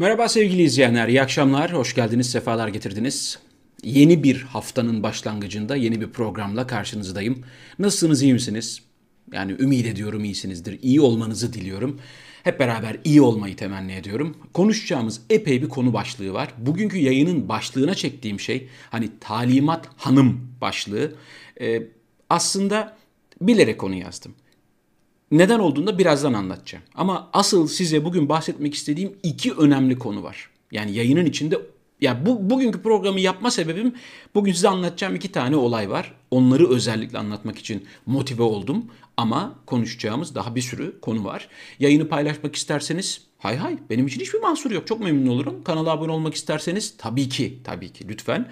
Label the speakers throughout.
Speaker 1: Merhaba sevgili izleyenler, iyi akşamlar, hoş geldiniz, sefalar getirdiniz. Yeni bir haftanın başlangıcında yeni bir programla karşınızdayım. Nasılsınız, iyi misiniz? Yani ümit ediyorum iyisinizdir, iyi olmanızı diliyorum. Hep beraber iyi olmayı temenni ediyorum. Konuşacağımız epey bir konu başlığı var. Bugünkü yayının başlığına çektiğim şey, hani talimat hanım başlığı. Ee, aslında bilerek konu yazdım. Neden olduğunu da birazdan anlatacağım. Ama asıl size bugün bahsetmek istediğim iki önemli konu var. Yani yayının içinde ya bu bugünkü programı yapma sebebim bugün size anlatacağım iki tane olay var. Onları özellikle anlatmak için motive oldum ama konuşacağımız daha bir sürü konu var. Yayını paylaşmak isterseniz hay hay benim için hiçbir mahsur yok. Çok memnun olurum. Kanala abone olmak isterseniz tabii ki tabii ki lütfen.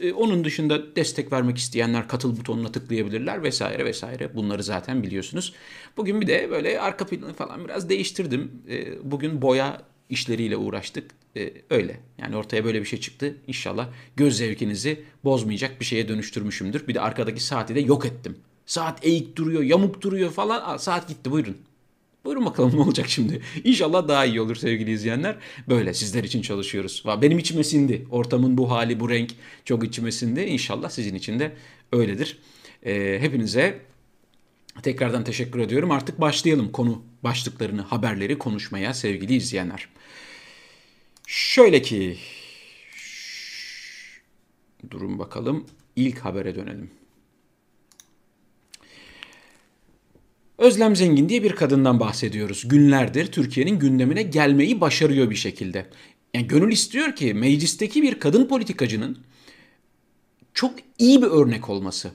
Speaker 1: Ee, onun dışında destek vermek isteyenler katıl butonuna tıklayabilirler vesaire vesaire. Bunları zaten biliyorsunuz. Bugün bir de böyle arka planı falan biraz değiştirdim. Ee, bugün boya işleriyle uğraştık. Ee, öyle. Yani ortaya böyle bir şey çıktı. İnşallah göz zevkinizi bozmayacak bir şeye dönüştürmüşümdür. Bir de arkadaki saati de yok ettim. Saat eğik duruyor, yamuk duruyor falan. Aa, saat gitti buyurun. Buyurun bakalım ne olacak şimdi. İnşallah daha iyi olur sevgili izleyenler. Böyle sizler için çalışıyoruz. Benim içime sindi. Ortamın bu hali, bu renk çok içime sindi. İnşallah sizin için de öyledir. Ee, hepinize tekrardan teşekkür ediyorum. Artık başlayalım konu başlıklarını, haberleri konuşmaya sevgili izleyenler. Şöyle ki durun bakalım ilk habere dönelim. Özlem Zengin diye bir kadından bahsediyoruz. Günlerdir Türkiye'nin gündemine gelmeyi başarıyor bir şekilde. Yani gönül istiyor ki meclisteki bir kadın politikacının çok iyi bir örnek olması.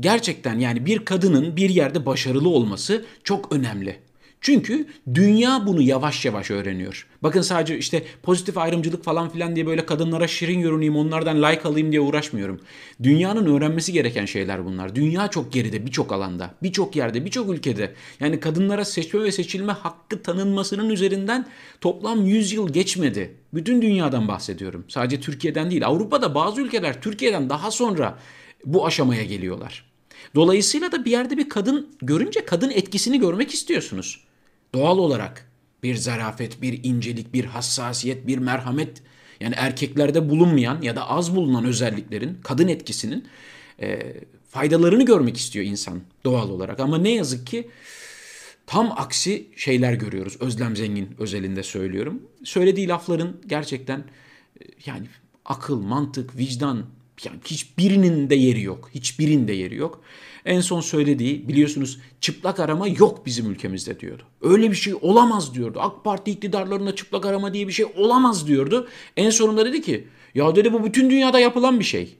Speaker 1: Gerçekten yani bir kadının bir yerde başarılı olması çok önemli. Çünkü dünya bunu yavaş yavaş öğreniyor. Bakın sadece işte pozitif ayrımcılık falan filan diye böyle kadınlara şirin görüneyim, onlardan like alayım diye uğraşmıyorum. Dünyanın öğrenmesi gereken şeyler bunlar. Dünya çok geride birçok alanda, birçok yerde, birçok ülkede. Yani kadınlara seçme ve seçilme hakkı tanınmasının üzerinden toplam 100 yıl geçmedi. Bütün dünyadan bahsediyorum. Sadece Türkiye'den değil. Avrupa'da bazı ülkeler Türkiye'den daha sonra bu aşamaya geliyorlar. Dolayısıyla da bir yerde bir kadın görünce kadın etkisini görmek istiyorsunuz. Doğal olarak bir zarafet, bir incelik, bir hassasiyet, bir merhamet yani erkeklerde bulunmayan ya da az bulunan özelliklerin, kadın etkisinin e, faydalarını görmek istiyor insan doğal olarak. Ama ne yazık ki tam aksi şeyler görüyoruz. Özlem Zengin özelinde söylüyorum. Söylediği lafların gerçekten e, yani akıl, mantık, vicdan yani hiçbirinin de yeri yok. Hiçbirinin de yeri yok. En son söylediği biliyorsunuz çıplak arama yok bizim ülkemizde diyordu. Öyle bir şey olamaz diyordu. AK Parti iktidarlarında çıplak arama diye bir şey olamaz diyordu. En sonunda dedi ki ya dedi bu bütün dünyada yapılan bir şey.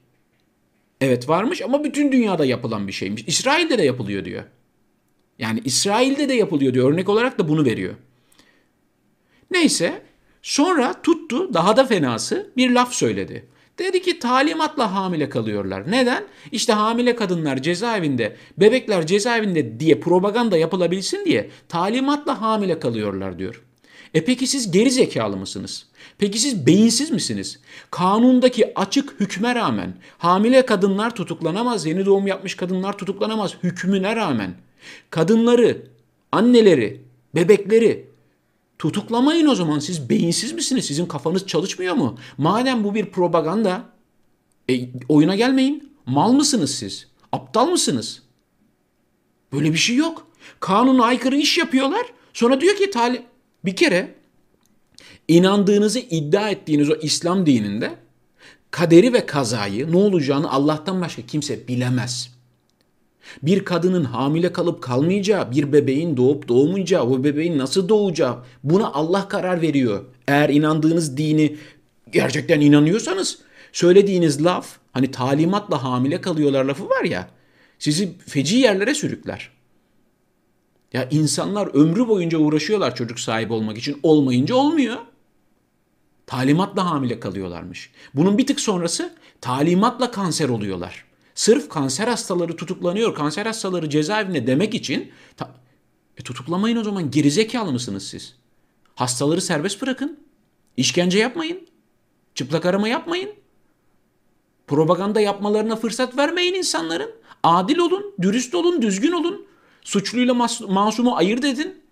Speaker 1: Evet varmış ama bütün dünyada yapılan bir şeymiş. İsrail'de de yapılıyor diyor. Yani İsrail'de de yapılıyor diyor. Örnek olarak da bunu veriyor. Neyse sonra tuttu daha da fenası bir laf söyledi. Dedi ki talimatla hamile kalıyorlar. Neden? İşte hamile kadınlar cezaevinde, bebekler cezaevinde diye propaganda yapılabilsin diye talimatla hamile kalıyorlar diyor. E peki siz geri zekalı mısınız? Peki siz beyinsiz misiniz? Kanundaki açık hükme rağmen hamile kadınlar tutuklanamaz, yeni doğum yapmış kadınlar tutuklanamaz hükmüne rağmen kadınları, anneleri, bebekleri Tutuklamayın o zaman siz beyinsiz misiniz? Sizin kafanız çalışmıyor mu? Madem bu bir propaganda e, oyuna gelmeyin. Mal mısınız siz? Aptal mısınız? Böyle bir şey yok. Kanuna aykırı iş yapıyorlar. Sonra diyor ki tali bir kere inandığınızı iddia ettiğiniz o İslam dininde kaderi ve kazayı ne olacağını Allah'tan başka kimse bilemez bir kadının hamile kalıp kalmayacağı, bir bebeğin doğup doğmayacağı, o bebeğin nasıl doğacağı buna Allah karar veriyor. Eğer inandığınız dini gerçekten inanıyorsanız söylediğiniz laf hani talimatla hamile kalıyorlar lafı var ya sizi feci yerlere sürükler. Ya insanlar ömrü boyunca uğraşıyorlar çocuk sahibi olmak için olmayınca olmuyor. Talimatla hamile kalıyorlarmış. Bunun bir tık sonrası talimatla kanser oluyorlar. Sırf kanser hastaları tutuklanıyor, kanser hastaları cezaevinde demek için e, tutuklamayın o zaman gerizekalı mısınız siz? Hastaları serbest bırakın. İşkence yapmayın. Çıplak arama yapmayın. Propaganda yapmalarına fırsat vermeyin insanların. Adil olun, dürüst olun, düzgün olun. Suçluyla mas- masumu ayırt edin.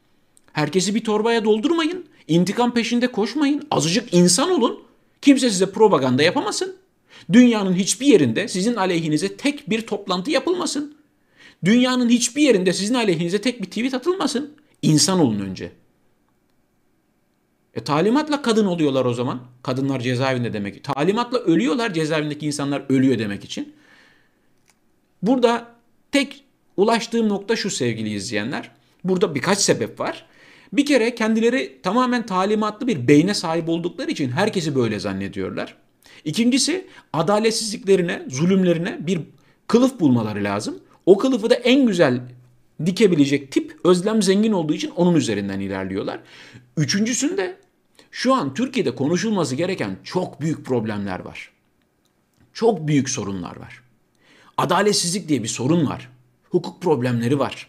Speaker 1: Herkesi bir torbaya doldurmayın. İntikam peşinde koşmayın. Azıcık insan olun. Kimse size propaganda yapamasın. Dünyanın hiçbir yerinde sizin aleyhinize tek bir toplantı yapılmasın. Dünyanın hiçbir yerinde sizin aleyhinize tek bir tweet atılmasın. İnsan olun önce. E talimatla kadın oluyorlar o zaman. Kadınlar cezaevinde demek. Talimatla ölüyorlar cezaevindeki insanlar ölüyor demek için. Burada tek ulaştığım nokta şu sevgili izleyenler. Burada birkaç sebep var. Bir kere kendileri tamamen talimatlı bir beyne sahip oldukları için herkesi böyle zannediyorlar. İkincisi adaletsizliklerine, zulümlerine bir kılıf bulmaları lazım. O kılıfı da en güzel dikebilecek tip Özlem Zengin olduğu için onun üzerinden ilerliyorlar. Üçüncüsünde şu an Türkiye'de konuşulması gereken çok büyük problemler var. Çok büyük sorunlar var. Adaletsizlik diye bir sorun var. Hukuk problemleri var.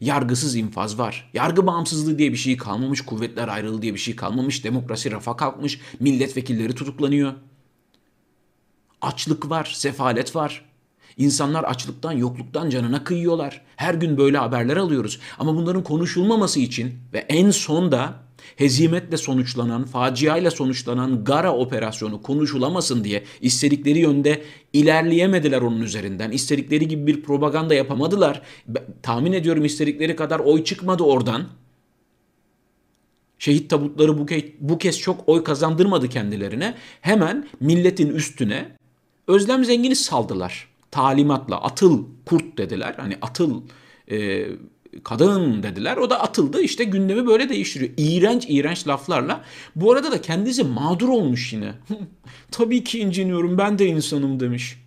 Speaker 1: Yargısız infaz var. Yargı bağımsızlığı diye bir şey kalmamış. Kuvvetler ayrılığı diye bir şey kalmamış. Demokrasi rafa kalkmış. Milletvekilleri tutuklanıyor. Açlık var, sefalet var. İnsanlar açlıktan, yokluktan canına kıyıyorlar. Her gün böyle haberler alıyoruz. Ama bunların konuşulmaması için ve en son da hezimetle sonuçlanan, faciayla sonuçlanan Gara operasyonu konuşulamasın diye istedikleri yönde ilerleyemediler onun üzerinden. İstedikleri gibi bir propaganda yapamadılar. Tahmin ediyorum istedikleri kadar oy çıkmadı oradan. Şehit tabutları bu, ke- bu kez çok oy kazandırmadı kendilerine. Hemen milletin üstüne Özlem Zengin'i saldılar. Talimatla atıl kurt dediler. Hani atıl e, kadın dediler. O da atıldı. İşte gündemi böyle değiştiriyor. İğrenç iğrenç laflarla. Bu arada da kendisi mağdur olmuş yine. Tabii ki inciniyorum ben de insanım demiş.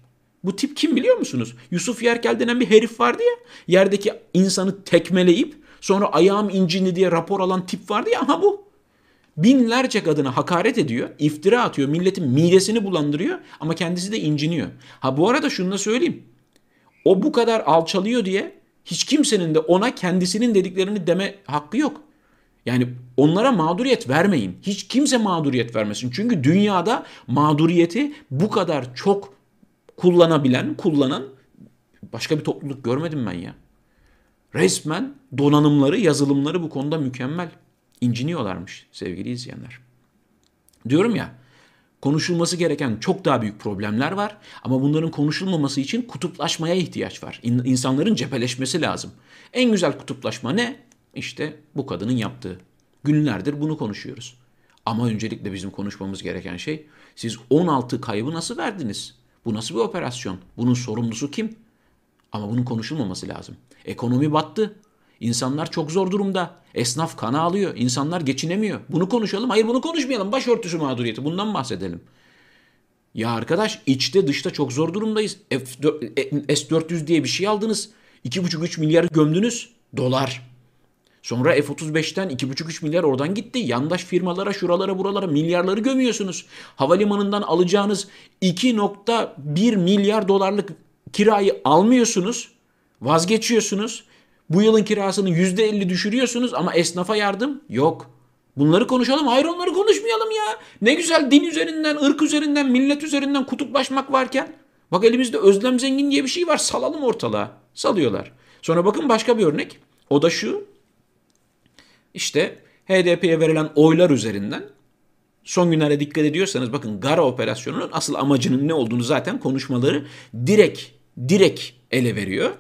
Speaker 1: Bu tip kim biliyor musunuz? Yusuf Yerkel denen bir herif vardı ya. Yerdeki insanı tekmeleyip sonra ayağım incindi diye rapor alan tip vardı ya. Aha bu. Binlerce kadına hakaret ediyor, iftira atıyor, milletin midesini bulandırıyor ama kendisi de inciniyor. Ha bu arada şunu da söyleyeyim. O bu kadar alçalıyor diye hiç kimsenin de ona kendisinin dediklerini deme hakkı yok. Yani onlara mağduriyet vermeyin. Hiç kimse mağduriyet vermesin. Çünkü dünyada mağduriyeti bu kadar çok kullanabilen, kullanan başka bir topluluk görmedim ben ya. Resmen donanımları, yazılımları bu konuda mükemmel. İnciniyorlarmış sevgili izleyenler. Diyorum ya konuşulması gereken çok daha büyük problemler var ama bunların konuşulmaması için kutuplaşmaya ihtiyaç var. İnsanların cepheleşmesi lazım. En güzel kutuplaşma ne? İşte bu kadının yaptığı. Günlerdir bunu konuşuyoruz. Ama öncelikle bizim konuşmamız gereken şey siz 16 kaybı nasıl verdiniz? Bu nasıl bir operasyon? Bunun sorumlusu kim? Ama bunun konuşulmaması lazım. Ekonomi battı. İnsanlar çok zor durumda. Esnaf kana alıyor. İnsanlar geçinemiyor. Bunu konuşalım. Hayır bunu konuşmayalım. Başörtüsü mağduriyeti. Bundan bahsedelim. Ya arkadaş içte dışta çok zor durumdayız. S-400 diye bir şey aldınız. 2,5-3 milyar gömdünüz. Dolar. Sonra F-35'ten 2,5-3 milyar oradan gitti. Yandaş firmalara, şuralara, buralara milyarları gömüyorsunuz. Havalimanından alacağınız 2,1 milyar dolarlık kirayı almıyorsunuz. Vazgeçiyorsunuz. Bu yılın kirasını %50 düşürüyorsunuz ama esnafa yardım yok. Bunları konuşalım. Hayır onları konuşmayalım ya. Ne güzel din üzerinden, ırk üzerinden, millet üzerinden kutuplaşmak varken. Bak elimizde özlem zengin diye bir şey var. Salalım ortalığa. Salıyorlar. Sonra bakın başka bir örnek. O da şu. İşte HDP'ye verilen oylar üzerinden son günlere dikkat ediyorsanız bakın Gara operasyonunun asıl amacının ne olduğunu zaten konuşmaları direkt direkt ele veriyor.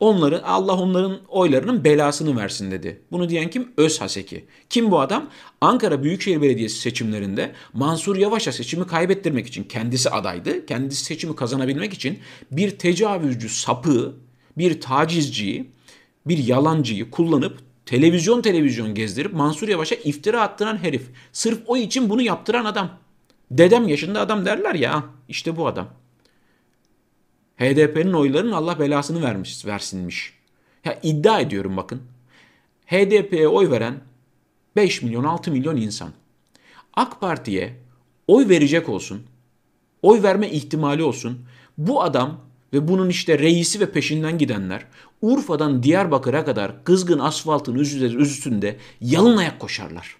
Speaker 1: Onları Allah onların oylarının belasını versin dedi. Bunu diyen kim? Öz Haseki. Kim bu adam? Ankara Büyükşehir Belediyesi seçimlerinde Mansur Yavaş'a seçimi kaybettirmek için kendisi adaydı. Kendisi seçimi kazanabilmek için bir tecavüzcü sapığı, bir tacizciyi, bir yalancıyı kullanıp televizyon televizyon gezdirip Mansur Yavaş'a iftira attıran herif. Sırf o için bunu yaptıran adam. Dedem yaşında adam derler ya. İşte bu adam. HDP'nin oylarının Allah belasını vermiş, versinmiş. Ya iddia ediyorum bakın. HDP'ye oy veren 5 milyon 6 milyon insan. AK Parti'ye oy verecek olsun. Oy verme ihtimali olsun. Bu adam ve bunun işte reisi ve peşinden gidenler Urfa'dan Diyarbakır'a kadar kızgın asfaltın üstünde yalın ayak koşarlar.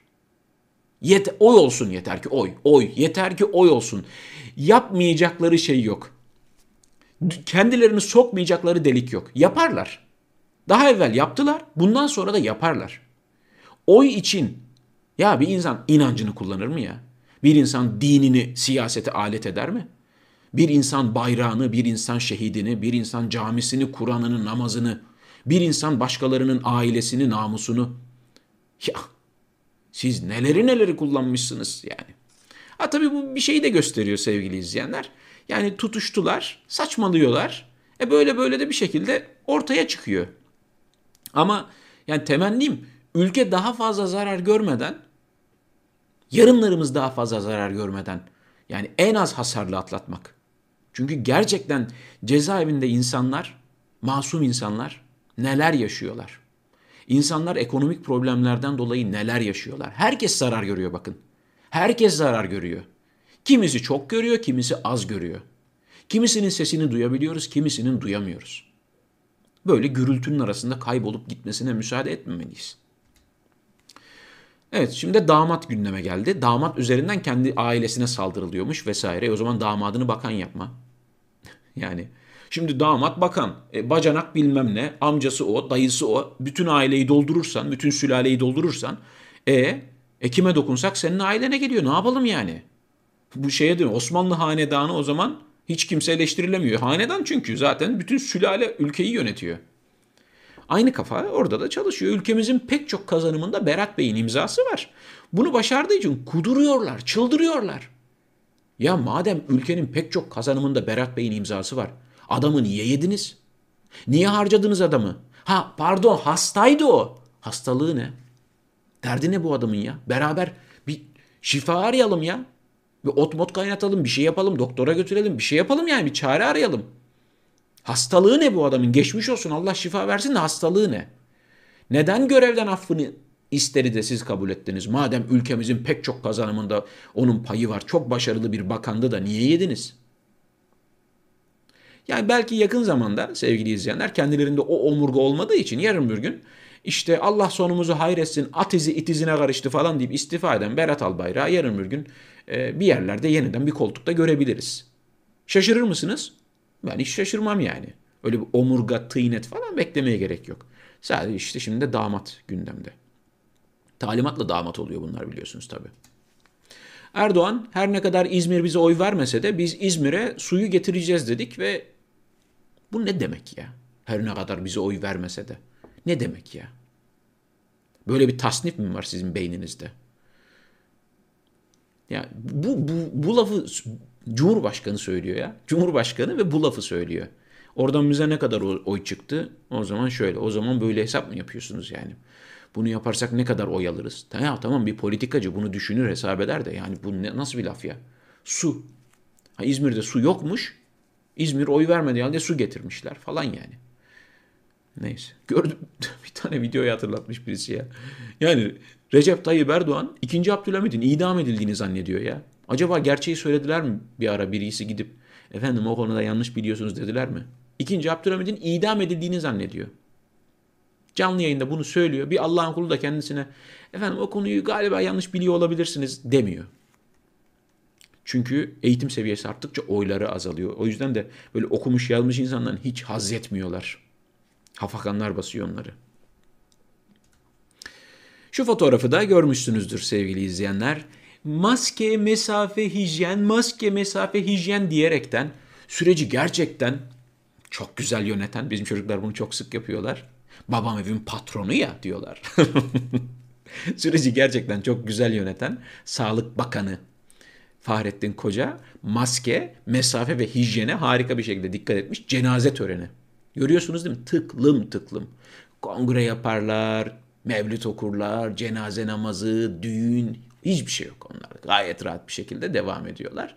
Speaker 1: Yet oy olsun yeter ki oy, oy, yeter ki oy olsun. Yapmayacakları şey yok kendilerini sokmayacakları delik yok. Yaparlar. Daha evvel yaptılar, bundan sonra da yaparlar. Oy için Ya bir insan inancını kullanır mı ya? Bir insan dinini siyasete alet eder mi? Bir insan bayrağını, bir insan şehidini, bir insan camisini, Kur'an'ını, namazını, bir insan başkalarının ailesini, namusunu. Ya siz neleri neleri kullanmışsınız yani. Ha tabii bu bir şeyi de gösteriyor sevgili izleyenler. Yani tutuştular, saçmalıyorlar. E böyle böyle de bir şekilde ortaya çıkıyor. Ama yani temennim ülke daha fazla zarar görmeden, yarınlarımız daha fazla zarar görmeden yani en az hasarlı atlatmak. Çünkü gerçekten cezaevinde insanlar, masum insanlar neler yaşıyorlar? İnsanlar ekonomik problemlerden dolayı neler yaşıyorlar? Herkes zarar görüyor bakın. Herkes zarar görüyor. Kimisi çok görüyor, kimisi az görüyor. Kimisinin sesini duyabiliyoruz, kimisinin duyamıyoruz. Böyle gürültünün arasında kaybolup gitmesine müsaade etmemeliyiz. Evet şimdi damat gündeme geldi. Damat üzerinden kendi ailesine saldırılıyormuş vesaire. E, o zaman damadını bakan yapma. yani şimdi damat bakan, e, bacanak bilmem ne, amcası o, dayısı o. Bütün aileyi doldurursan, bütün sülaleyi doldurursan e, e kime dokunsak senin ailene geliyor. Ne yapalım yani? Bu şeye değil Osmanlı hanedanı o zaman hiç kimse eleştirilemiyor. Hanedan çünkü zaten bütün sülale ülkeyi yönetiyor. Aynı kafa orada da çalışıyor. Ülkemizin pek çok kazanımında Berat Bey'in imzası var. Bunu başardığı için kuduruyorlar, çıldırıyorlar. Ya madem ülkenin pek çok kazanımında Berat Bey'in imzası var. Adamı niye yediniz? Niye harcadınız adamı? Ha pardon hastaydı o. Hastalığı ne? Derdi ne bu adamın ya? Beraber bir şifa arayalım ya. Bir ot mot kaynatalım, bir şey yapalım, doktora götürelim, bir şey yapalım yani bir çare arayalım. Hastalığı ne bu adamın? Geçmiş olsun Allah şifa versin de hastalığı ne? Neden görevden affını isteri de siz kabul ettiniz? Madem ülkemizin pek çok kazanımında onun payı var. Çok başarılı bir bakandı da niye yediniz? Yani belki yakın zamanda sevgili izleyenler kendilerinde o omurga olmadığı için yarın bir gün işte Allah sonumuzu hayretsin at izi it izine karıştı falan deyip istifa eden Berat Albayrak'ı yarın bir gün bir yerlerde yeniden bir koltukta görebiliriz. Şaşırır mısınız? Ben hiç şaşırmam yani. Öyle bir omurga, tıynet falan beklemeye gerek yok. Sadece işte şimdi de damat gündemde. Talimatla damat oluyor bunlar biliyorsunuz tabii. Erdoğan her ne kadar İzmir bize oy vermese de biz İzmir'e suyu getireceğiz dedik ve bu ne demek ya? Her ne kadar bize oy vermese de. Ne demek ya? Böyle bir tasnif mi var sizin beyninizde? Ya bu, bu, bu lafı Cumhurbaşkanı söylüyor ya. Cumhurbaşkanı ve bu lafı söylüyor. Oradan bize ne kadar oy çıktı? O zaman şöyle. O zaman böyle hesap mı yapıyorsunuz yani? Bunu yaparsak ne kadar oy alırız? Ya tamam bir politikacı bunu düşünür hesap eder de yani bu ne, nasıl bir laf ya? Su. Ha, İzmir'de su yokmuş. İzmir oy vermedi halde su getirmişler falan yani. Neyse. Gördüm bir tane videoyu hatırlatmış birisi ya. Yani Recep Tayyip Erdoğan 2. Abdülhamid'in idam edildiğini zannediyor ya. Acaba gerçeği söylediler mi bir ara birisi gidip efendim o konuda yanlış biliyorsunuz dediler mi? İkinci Abdülhamid'in idam edildiğini zannediyor. Canlı yayında bunu söylüyor. Bir Allah'ın kulu da kendisine efendim o konuyu galiba yanlış biliyor olabilirsiniz demiyor. Çünkü eğitim seviyesi arttıkça oyları azalıyor. O yüzden de böyle okumuş yazmış insanların hiç haz etmiyorlar. Hafakanlar basıyor onları. Şu fotoğrafı da görmüşsünüzdür sevgili izleyenler maske, mesafe, hijyen, maske, mesafe, hijyen diyerekten süreci gerçekten çok güzel yöneten, bizim çocuklar bunu çok sık yapıyorlar. Babam evin patronu ya diyorlar. süreci gerçekten çok güzel yöneten Sağlık Bakanı Fahrettin Koca maske, mesafe ve hijyene harika bir şekilde dikkat etmiş cenaze töreni. Görüyorsunuz değil mi? Tıklım tıklım. Kongre yaparlar, mevlüt okurlar, cenaze namazı, düğün, Hiçbir şey yok onlar. Gayet rahat bir şekilde devam ediyorlar.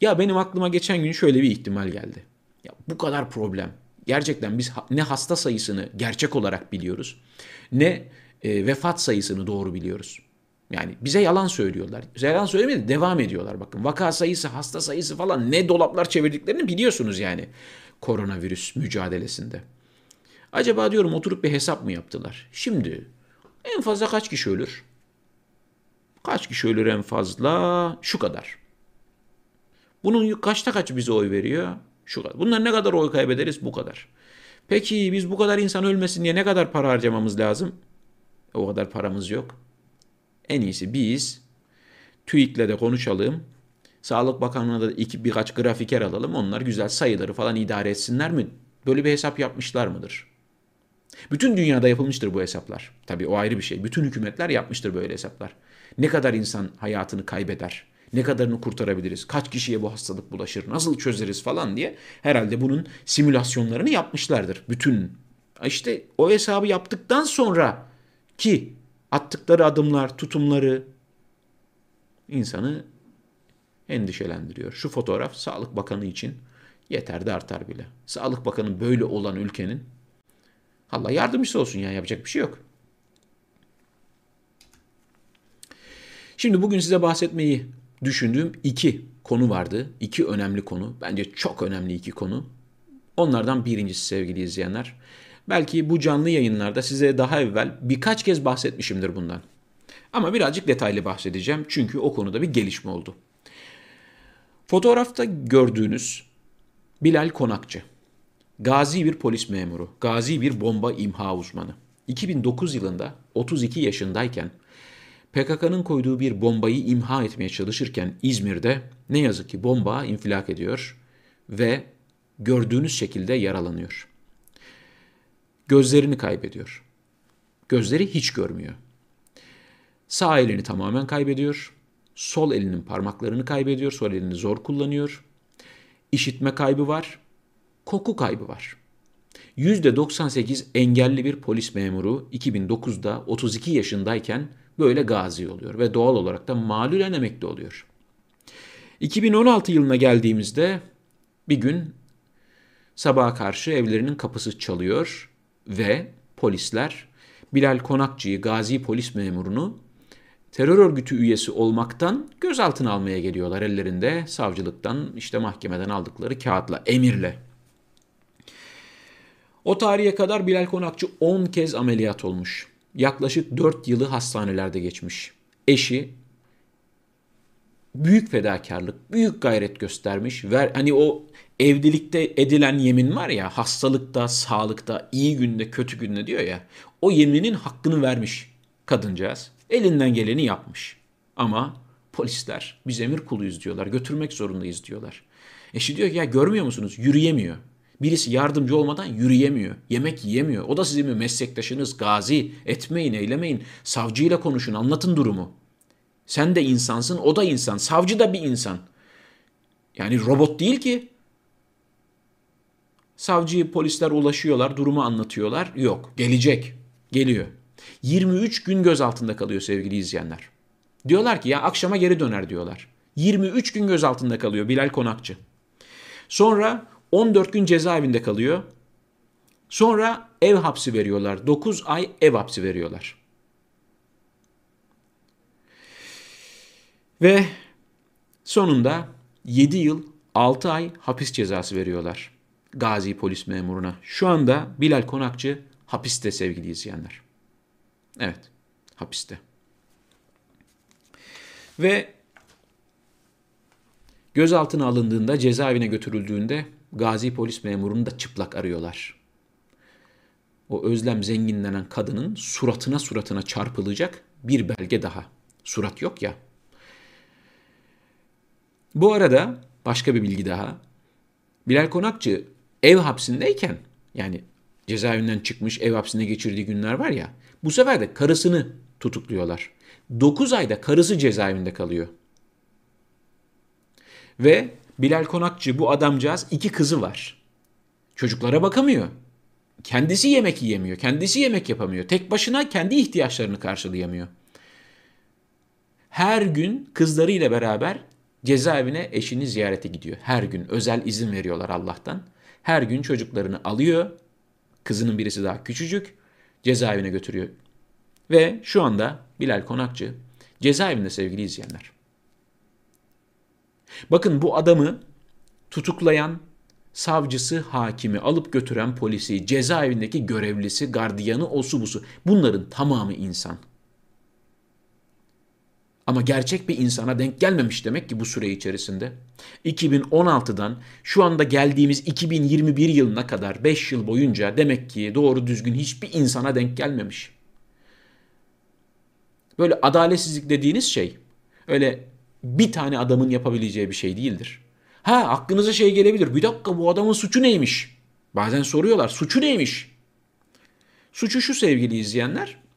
Speaker 1: Ya benim aklıma geçen gün şöyle bir ihtimal geldi. Ya bu kadar problem. Gerçekten biz ne hasta sayısını gerçek olarak biliyoruz ne e, vefat sayısını doğru biliyoruz. Yani bize yalan söylüyorlar. Yalan söylemedi devam ediyorlar bakın. Vaka sayısı, hasta sayısı falan ne dolaplar çevirdiklerini biliyorsunuz yani koronavirüs mücadelesinde. Acaba diyorum oturup bir hesap mı yaptılar? Şimdi en fazla kaç kişi ölür? Kaç kişi ölür en fazla? Şu kadar. Bunun kaçta kaç bize oy veriyor? Şu kadar. Bunlar ne kadar oy kaybederiz? Bu kadar. Peki biz bu kadar insan ölmesin diye ne kadar para harcamamız lazım? O kadar paramız yok. En iyisi biz TÜİK'le de konuşalım. Sağlık Bakanlığı'na da iki, birkaç grafiker alalım. Onlar güzel sayıları falan idare etsinler mi? Böyle bir hesap yapmışlar mıdır? Bütün dünyada yapılmıştır bu hesaplar. Tabii o ayrı bir şey. Bütün hükümetler yapmıştır böyle hesaplar. Ne kadar insan hayatını kaybeder? Ne kadarını kurtarabiliriz? Kaç kişiye bu hastalık bulaşır? Nasıl çözeriz falan diye herhalde bunun simülasyonlarını yapmışlardır. Bütün işte o hesabı yaptıktan sonra ki attıkları adımlar, tutumları insanı endişelendiriyor. Şu fotoğraf Sağlık Bakanı için yeter de artar bile. Sağlık Bakanı böyle olan ülkenin Allah yardımcısı olsun ya yapacak bir şey yok. Şimdi bugün size bahsetmeyi düşündüğüm iki konu vardı. İki önemli konu. Bence çok önemli iki konu. Onlardan birincisi sevgili izleyenler. Belki bu canlı yayınlarda size daha evvel birkaç kez bahsetmişimdir bundan. Ama birazcık detaylı bahsedeceğim çünkü o konuda bir gelişme oldu. Fotoğrafta gördüğünüz Bilal Konakçı. Gazi bir polis memuru, gazi bir bomba imha uzmanı. 2009 yılında 32 yaşındayken PKK'nın koyduğu bir bombayı imha etmeye çalışırken İzmir'de ne yazık ki bomba infilak ediyor ve gördüğünüz şekilde yaralanıyor. Gözlerini kaybediyor. Gözleri hiç görmüyor. Sağ elini tamamen kaybediyor. Sol elinin parmaklarını kaybediyor. Sol elini zor kullanıyor. İşitme kaybı var. Koku kaybı var. %98 engelli bir polis memuru 2009'da 32 yaşındayken böyle gazi oluyor ve doğal olarak da malulen emekli oluyor. 2016 yılına geldiğimizde bir gün sabaha karşı evlerinin kapısı çalıyor ve polisler Bilal Konakçı'yı, gazi polis memurunu terör örgütü üyesi olmaktan gözaltına almaya geliyorlar ellerinde savcılıktan işte mahkemeden aldıkları kağıtla, emirle. O tarihe kadar Bilal Konakçı 10 kez ameliyat olmuş. Yaklaşık 4 yılı hastanelerde geçmiş. Eşi büyük fedakarlık, büyük gayret göstermiş. Ver, hani o evlilikte edilen yemin var ya hastalıkta, sağlıkta, iyi günde, kötü günde diyor ya. O yeminin hakkını vermiş kadıncağız. Elinden geleni yapmış. Ama polisler biz emir kuluyuz diyorlar. Götürmek zorundayız diyorlar. Eşi diyor ki ya görmüyor musunuz? Yürüyemiyor. Birisi yardımcı olmadan yürüyemiyor. Yemek yiyemiyor. O da sizin mi meslektaşınız? Gazi. Etmeyin, eylemeyin. Savcıyla konuşun, anlatın durumu. Sen de insansın, o da insan. Savcı da bir insan. Yani robot değil ki. Savcıyı polisler ulaşıyorlar, durumu anlatıyorlar. Yok, gelecek. Geliyor. 23 gün gözaltında kalıyor sevgili izleyenler. Diyorlar ki ya akşama geri döner diyorlar. 23 gün gözaltında kalıyor Bilal Konakçı. Sonra 14 gün cezaevinde kalıyor. Sonra ev hapsi veriyorlar. 9 ay ev hapsi veriyorlar. Ve sonunda 7 yıl 6 ay hapis cezası veriyorlar Gazi polis memuruna. Şu anda Bilal Konakçı hapiste sevgili izleyenler. Evet, hapiste. Ve gözaltına alındığında, cezaevine götürüldüğünde Gazi polis memurunu da çıplak arıyorlar. O Özlem Zengin denen kadının suratına suratına çarpılacak bir belge daha. Surat yok ya. Bu arada başka bir bilgi daha. Bilal Konakçı ev hapsindeyken yani cezaevinden çıkmış ev hapsinde geçirdiği günler var ya bu sefer de karısını tutukluyorlar. 9 ayda karısı cezaevinde kalıyor. Ve Bilal Konakçı bu adamcağız iki kızı var. Çocuklara bakamıyor. Kendisi yemek yiyemiyor. Kendisi yemek yapamıyor. Tek başına kendi ihtiyaçlarını karşılayamıyor. Her gün kızlarıyla beraber cezaevine eşini ziyarete gidiyor. Her gün özel izin veriyorlar Allah'tan. Her gün çocuklarını alıyor. Kızının birisi daha küçücük. Cezaevine götürüyor. Ve şu anda Bilal Konakçı cezaevinde sevgili izleyenler. Bakın bu adamı tutuklayan savcısı, hakimi, alıp götüren polisi, cezaevindeki görevlisi, gardiyanı, osu busu bunların tamamı insan. Ama gerçek bir insana denk gelmemiş demek ki bu süre içerisinde. 2016'dan şu anda geldiğimiz 2021 yılına kadar 5 yıl boyunca demek ki doğru düzgün hiçbir insana denk gelmemiş. Böyle adaletsizlik dediğiniz şey öyle bir tane adamın yapabileceği bir şey değildir. Ha aklınıza şey gelebilir. Bir dakika bu adamın suçu neymiş? Bazen soruyorlar suçu neymiş? Suçu şu sevgili izleyenler.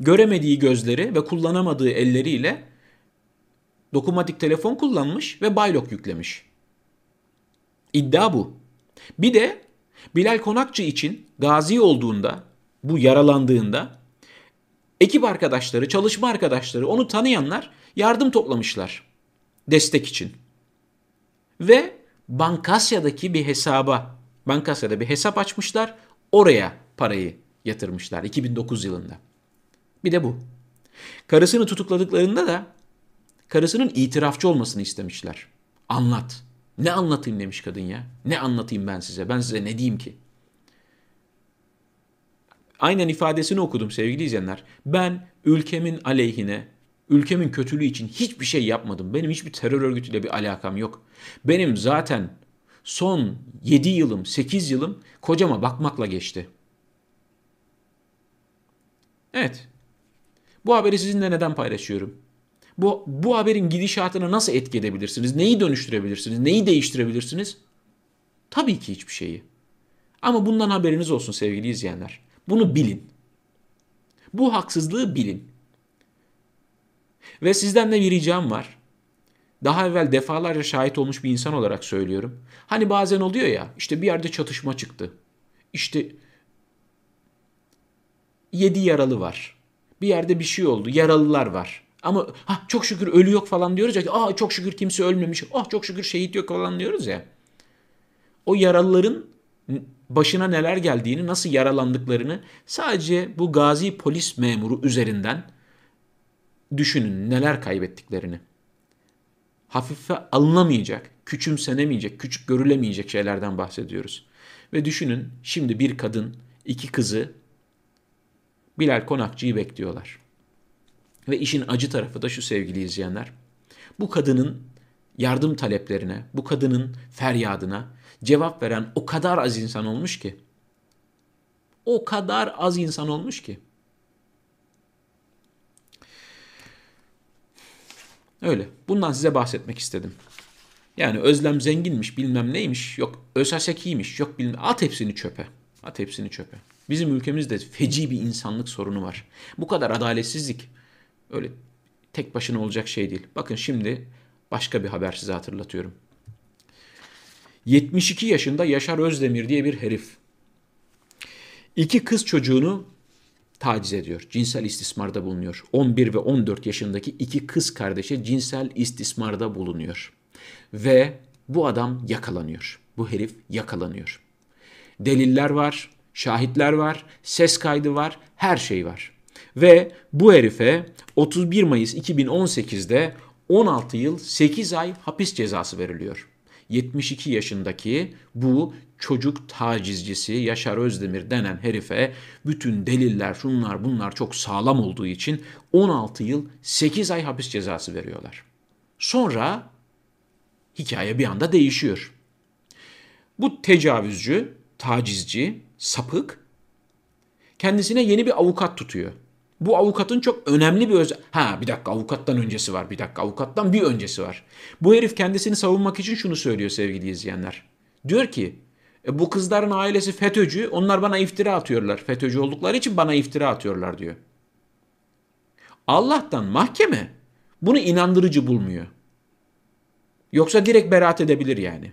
Speaker 1: Göremediği gözleri ve kullanamadığı elleriyle dokunmatik telefon kullanmış ve baylok yüklemiş. İddia bu. Bir de Bilal Konakçı için gazi olduğunda, bu yaralandığında ekip arkadaşları, çalışma arkadaşları, onu tanıyanlar yardım toplamışlar destek için. Ve Bankasya'daki bir hesaba, Bankasya'da bir hesap açmışlar, oraya parayı yatırmışlar 2009 yılında. Bir de bu. Karısını tutukladıklarında da karısının itirafçı olmasını istemişler. Anlat. Ne anlatayım demiş kadın ya. Ne anlatayım ben size? Ben size ne diyeyim ki? Aynen ifadesini okudum sevgili izleyenler. Ben ülkemin aleyhine, ülkemin kötülüğü için hiçbir şey yapmadım. Benim hiçbir terör örgütüyle bir alakam yok. Benim zaten son 7 yılım, 8 yılım kocama bakmakla geçti. Evet. Bu haberi sizinle neden paylaşıyorum? Bu, bu haberin gidişatına nasıl etki edebilirsiniz? Neyi dönüştürebilirsiniz? Neyi değiştirebilirsiniz? Tabii ki hiçbir şeyi. Ama bundan haberiniz olsun sevgili izleyenler. Bunu bilin. Bu haksızlığı bilin. Ve sizden de bir ricam var. Daha evvel defalarca şahit olmuş bir insan olarak söylüyorum. Hani bazen oluyor ya işte bir yerde çatışma çıktı. İşte yedi yaralı var. Bir yerde bir şey oldu. Yaralılar var. Ama ha, çok şükür ölü yok falan diyoruz ya. Aa çok şükür kimse ölmemiş. Ah çok şükür şehit yok falan diyoruz ya. O yaralıların başına neler geldiğini, nasıl yaralandıklarını sadece bu gazi polis memuru üzerinden düşünün neler kaybettiklerini. Hafife alınamayacak, küçümsenemeyecek, küçük görülemeyecek şeylerden bahsediyoruz. Ve düşünün şimdi bir kadın, iki kızı Bilal Konakçı'yı bekliyorlar. Ve işin acı tarafı da şu sevgili izleyenler. Bu kadının yardım taleplerine, bu kadının feryadına cevap veren o kadar az insan olmuş ki. O kadar az insan olmuş ki. Öyle. Bundan size bahsetmek istedim. Yani Özlem zenginmiş bilmem neymiş. Yok Ösasekiymiş. Yok bilmem. At hepsini çöpe. At hepsini çöpe. Bizim ülkemizde feci bir insanlık sorunu var. Bu kadar adaletsizlik öyle tek başına olacak şey değil. Bakın şimdi başka bir haber size hatırlatıyorum. 72 yaşında Yaşar Özdemir diye bir herif. İki kız çocuğunu taciz ediyor. Cinsel istismarda bulunuyor. 11 ve 14 yaşındaki iki kız kardeşe cinsel istismarda bulunuyor. Ve bu adam yakalanıyor. Bu herif yakalanıyor. Deliller var, şahitler var, ses kaydı var, her şey var. Ve bu herife 31 Mayıs 2018'de 16 yıl 8 ay hapis cezası veriliyor. 72 yaşındaki bu çocuk tacizcisi Yaşar Özdemir denen herife bütün deliller şunlar bunlar çok sağlam olduğu için 16 yıl 8 ay hapis cezası veriyorlar. Sonra hikaye bir anda değişiyor. Bu tecavüzcü, tacizci, sapık kendisine yeni bir avukat tutuyor. Bu avukatın çok önemli bir özel... Ha bir dakika avukattan öncesi var. Bir dakika avukattan bir öncesi var. Bu herif kendisini savunmak için şunu söylüyor sevgili izleyenler. Diyor ki e, bu kızların ailesi FETÖ'cü onlar bana iftira atıyorlar. FETÖ'cü oldukları için bana iftira atıyorlar diyor. Allah'tan mahkeme bunu inandırıcı bulmuyor. Yoksa direkt beraat edebilir yani.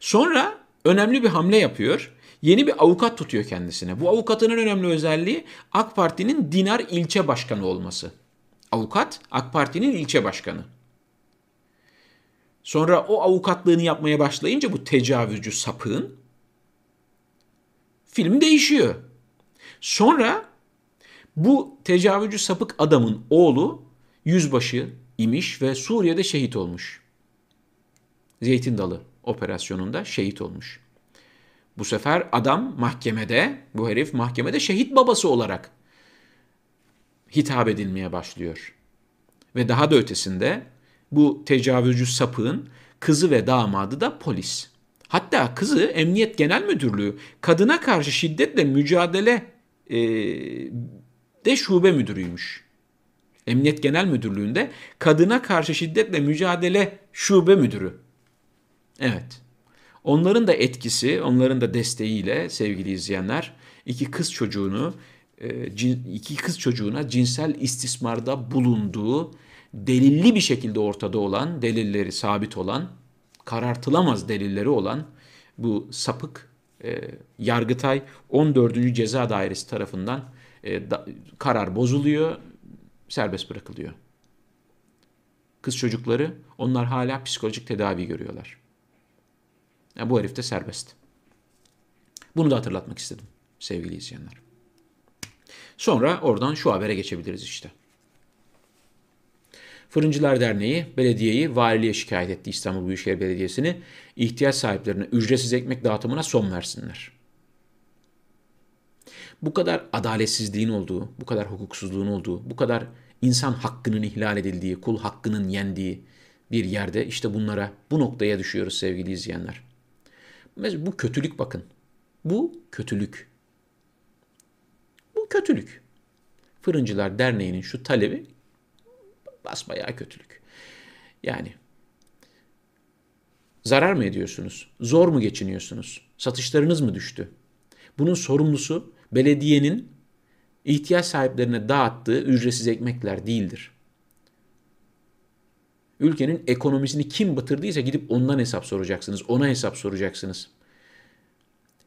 Speaker 1: Sonra önemli bir hamle yapıyor yeni bir avukat tutuyor kendisine. Bu avukatın en önemli özelliği AK Parti'nin Dinar ilçe başkanı olması. Avukat AK Parti'nin ilçe başkanı. Sonra o avukatlığını yapmaya başlayınca bu tecavüzcü sapığın film değişiyor. Sonra bu tecavüzcü sapık adamın oğlu yüzbaşı imiş ve Suriye'de şehit olmuş. Zeytin Dalı operasyonunda şehit olmuş. Bu sefer adam mahkemede, bu herif mahkemede şehit babası olarak hitap edilmeye başlıyor. Ve daha da ötesinde bu tecavüzcü sapığın kızı ve damadı da polis. Hatta kızı Emniyet Genel Müdürlüğü kadına karşı şiddetle mücadele e, de şube müdürüymüş. Emniyet Genel Müdürlüğü'nde kadına karşı şiddetle mücadele şube müdürü. Evet. Onların da etkisi, onların da desteğiyle sevgili izleyenler iki kız çocuğunu e, iki kız çocuğuna cinsel istismarda bulunduğu delilli bir şekilde ortada olan, delilleri sabit olan, karartılamaz delilleri olan bu sapık e, Yargıtay 14. Ceza Dairesi tarafından e, da, karar bozuluyor, serbest bırakılıyor. Kız çocukları onlar hala psikolojik tedavi görüyorlar. Yani bu herif de serbest. Bunu da hatırlatmak istedim sevgili izleyenler. Sonra oradan şu habere geçebiliriz işte. Fırıncılar Derneği belediyeyi valiliğe şikayet etti İstanbul Büyükşehir Belediyesi'ni ihtiyaç sahiplerine ücretsiz ekmek dağıtımına son versinler. Bu kadar adaletsizliğin olduğu, bu kadar hukuksuzluğun olduğu, bu kadar insan hakkının ihlal edildiği, kul hakkının yendiği bir yerde işte bunlara, bu noktaya düşüyoruz sevgili izleyenler. Bu kötülük bakın. Bu kötülük. Bu kötülük. Fırıncılar Derneği'nin şu talebi basbayağı kötülük. Yani zarar mı ediyorsunuz? Zor mu geçiniyorsunuz? Satışlarınız mı düştü? Bunun sorumlusu belediyenin ihtiyaç sahiplerine dağıttığı ücretsiz ekmekler değildir. Ülkenin ekonomisini kim batırdıysa gidip ondan hesap soracaksınız. Ona hesap soracaksınız.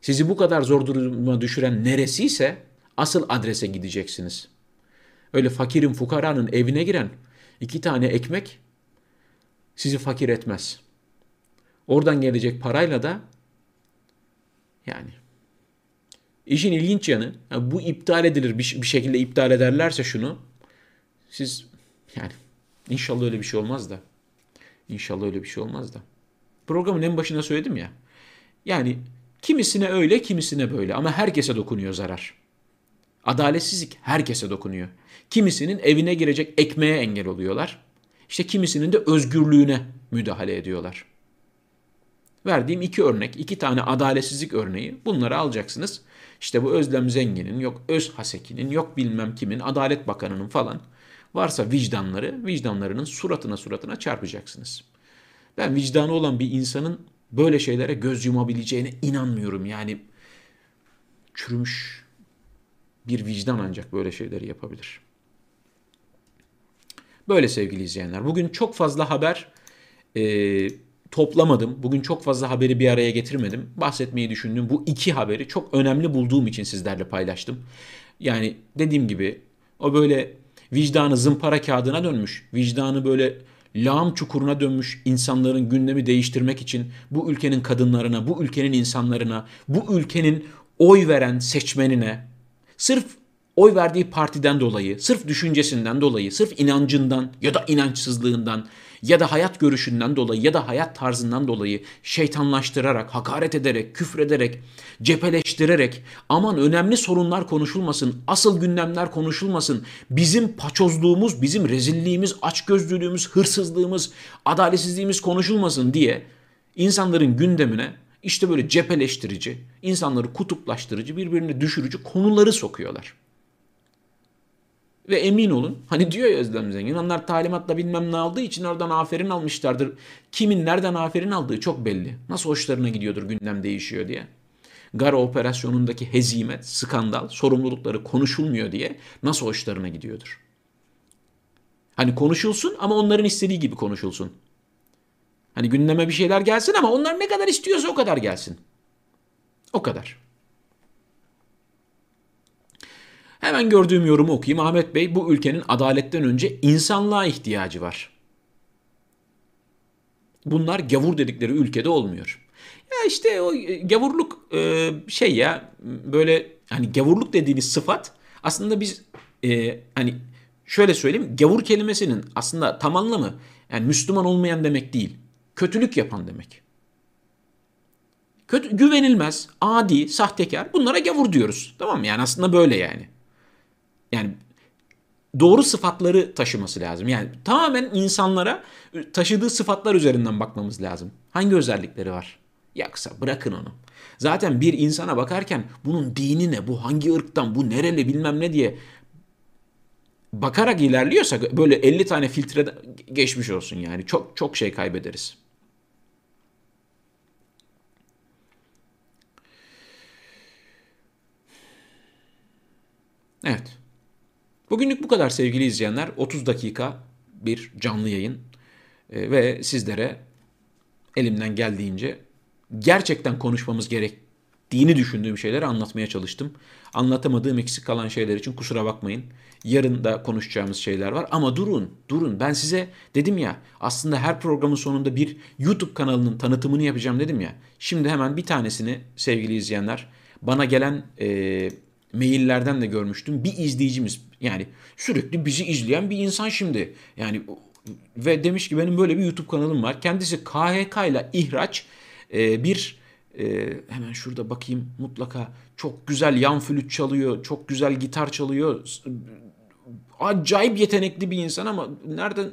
Speaker 1: Sizi bu kadar zor duruma düşüren neresiyse asıl adrese gideceksiniz. Öyle fakirin fukaranın evine giren iki tane ekmek sizi fakir etmez. Oradan gelecek parayla da yani işin ilginç yanı bu iptal edilir bir şekilde iptal ederlerse şunu siz yani inşallah öyle bir şey olmaz da inşallah öyle bir şey olmaz da programın en başına söyledim ya yani kimisine öyle kimisine böyle ama herkese dokunuyor zarar. Adaletsizlik herkese dokunuyor. Kimisinin evine girecek ekmeğe engel oluyorlar. İşte kimisinin de özgürlüğüne müdahale ediyorlar. Verdiğim iki örnek, iki tane adaletsizlik örneği bunları alacaksınız. İşte bu Özlem Zengin'in, yok Öz Haseki'nin, yok bilmem kimin, Adalet Bakanı'nın falan varsa vicdanları, vicdanlarının suratına suratına çarpacaksınız. Ben vicdanı olan bir insanın böyle şeylere göz yumabileceğine inanmıyorum. Yani çürümüş bir vicdan ancak böyle şeyleri yapabilir. Böyle sevgili izleyenler. Bugün çok fazla haber e, toplamadım. Bugün çok fazla haberi bir araya getirmedim. Bahsetmeyi düşündüğüm bu iki haberi çok önemli bulduğum için sizlerle paylaştım. Yani dediğim gibi o böyle vicdanı zımpara kağıdına dönmüş. Vicdanı böyle lağım çukuruna dönmüş insanların gündemi değiştirmek için bu ülkenin kadınlarına, bu ülkenin insanlarına, bu ülkenin oy veren seçmenine sırf oy verdiği partiden dolayı, sırf düşüncesinden dolayı, sırf inancından ya da inançsızlığından ya da hayat görüşünden dolayı ya da hayat tarzından dolayı şeytanlaştırarak, hakaret ederek, küfrederek, cepheleştirerek aman önemli sorunlar konuşulmasın, asıl gündemler konuşulmasın, bizim paçozluğumuz, bizim rezilliğimiz, açgözlülüğümüz, hırsızlığımız, adaletsizliğimiz konuşulmasın diye insanların gündemine işte böyle cepheleştirici, insanları kutuplaştırıcı, birbirine düşürücü konuları sokuyorlar. Ve emin olun hani diyor ya Özlem Zengin onlar talimatla bilmem ne aldığı için oradan aferin almışlardır. Kimin nereden aferin aldığı çok belli. Nasıl hoşlarına gidiyordur gündem değişiyor diye. Gara operasyonundaki hezimet, skandal, sorumlulukları konuşulmuyor diye nasıl hoşlarına gidiyordur. Hani konuşulsun ama onların istediği gibi konuşulsun. Hani gündeme bir şeyler gelsin ama onlar ne kadar istiyorsa o kadar gelsin. O kadar. Hemen gördüğüm yorumu okuyayım. Ahmet Bey bu ülkenin adaletten önce insanlığa ihtiyacı var. Bunlar gavur dedikleri ülkede olmuyor. Ya işte o e, gavurluk e, şey ya böyle hani gavurluk dediğiniz sıfat aslında biz e, hani şöyle söyleyeyim gavur kelimesinin aslında tam anlamı yani Müslüman olmayan demek değil. Kötülük yapan demek. Kötü, güvenilmez, adi, sahtekar bunlara gavur diyoruz. Tamam mı? Yani aslında böyle yani yani doğru sıfatları taşıması lazım. Yani tamamen insanlara taşıdığı sıfatlar üzerinden bakmamız lazım. Hangi özellikleri var? Yoksa bırakın onu. Zaten bir insana bakarken bunun dini ne, bu hangi ırktan, bu nereli bilmem ne diye bakarak ilerliyorsak böyle 50 tane filtre geçmiş olsun yani. Çok çok şey kaybederiz. Evet. Bugünlük bu kadar sevgili izleyenler. 30 dakika bir canlı yayın e, ve sizlere elimden geldiğince gerçekten konuşmamız gerektiğini düşündüğüm şeyleri anlatmaya çalıştım. Anlatamadığım eksik kalan şeyler için kusura bakmayın. Yarın da konuşacağımız şeyler var ama durun, durun. Ben size dedim ya aslında her programın sonunda bir YouTube kanalının tanıtımını yapacağım dedim ya. Şimdi hemen bir tanesini sevgili izleyenler bana gelen e, maillerden de görmüştüm. Bir izleyicimiz yani sürekli bizi izleyen bir insan şimdi. Yani ve demiş ki benim böyle bir YouTube kanalım var. Kendisi KHK ile ihraç e, bir e, hemen şurada bakayım mutlaka çok güzel yan flüt çalıyor, çok güzel gitar çalıyor. Acayip yetenekli bir insan ama nereden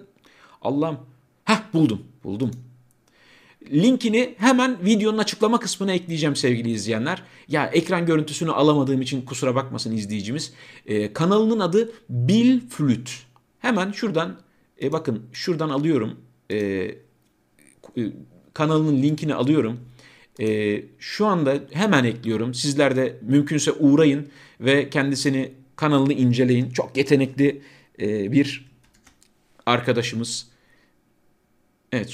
Speaker 1: Allah'ım Heh buldum buldum Linkini hemen videonun açıklama kısmına ekleyeceğim sevgili izleyenler. Ya ekran görüntüsünü alamadığım için kusura bakmasın izleyicimiz. Ee, kanalının adı Bill Flüt. Hemen şuradan e, bakın şuradan alıyorum. Ee, e, kanalının linkini alıyorum. E, şu anda hemen ekliyorum. Sizler de mümkünse uğrayın ve kendisini kanalını inceleyin. Çok yetenekli e, bir arkadaşımız. Evet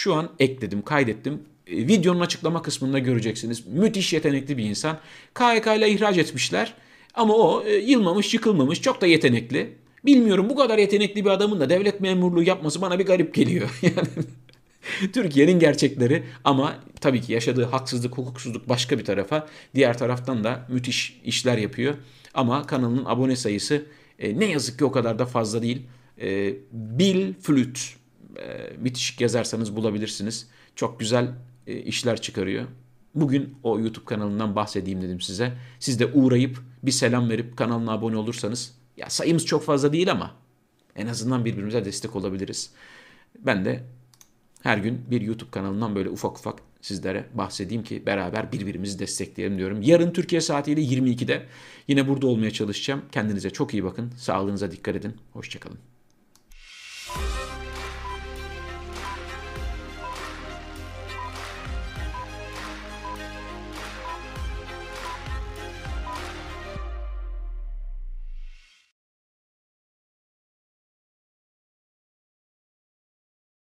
Speaker 1: şu an ekledim, kaydettim. E, videonun açıklama kısmında göreceksiniz. Müthiş yetenekli bir insan. KYK ile ihraç etmişler. Ama o e, yılmamış, yıkılmamış, çok da yetenekli. Bilmiyorum bu kadar yetenekli bir adamın da devlet memurluğu yapması bana bir garip geliyor. Yani Türkiye'nin gerçekleri ama tabii ki yaşadığı haksızlık, hukuksuzluk başka bir tarafa. Diğer taraftan da müthiş işler yapıyor. Ama kanalının abone sayısı e, ne yazık ki o kadar da fazla değil. E, Bill Flüt e, bitişik yazarsanız bulabilirsiniz. Çok güzel e, işler çıkarıyor. Bugün o YouTube kanalından bahsedeyim dedim size. Siz de uğrayıp bir selam verip kanalına abone olursanız ya sayımız çok fazla değil ama en azından birbirimize destek olabiliriz. Ben de her gün bir YouTube kanalından böyle ufak ufak sizlere bahsedeyim ki beraber birbirimizi destekleyelim diyorum. Yarın Türkiye saatiyle 22'de yine burada olmaya çalışacağım. Kendinize çok iyi bakın. Sağlığınıza dikkat edin. Hoşçakalın.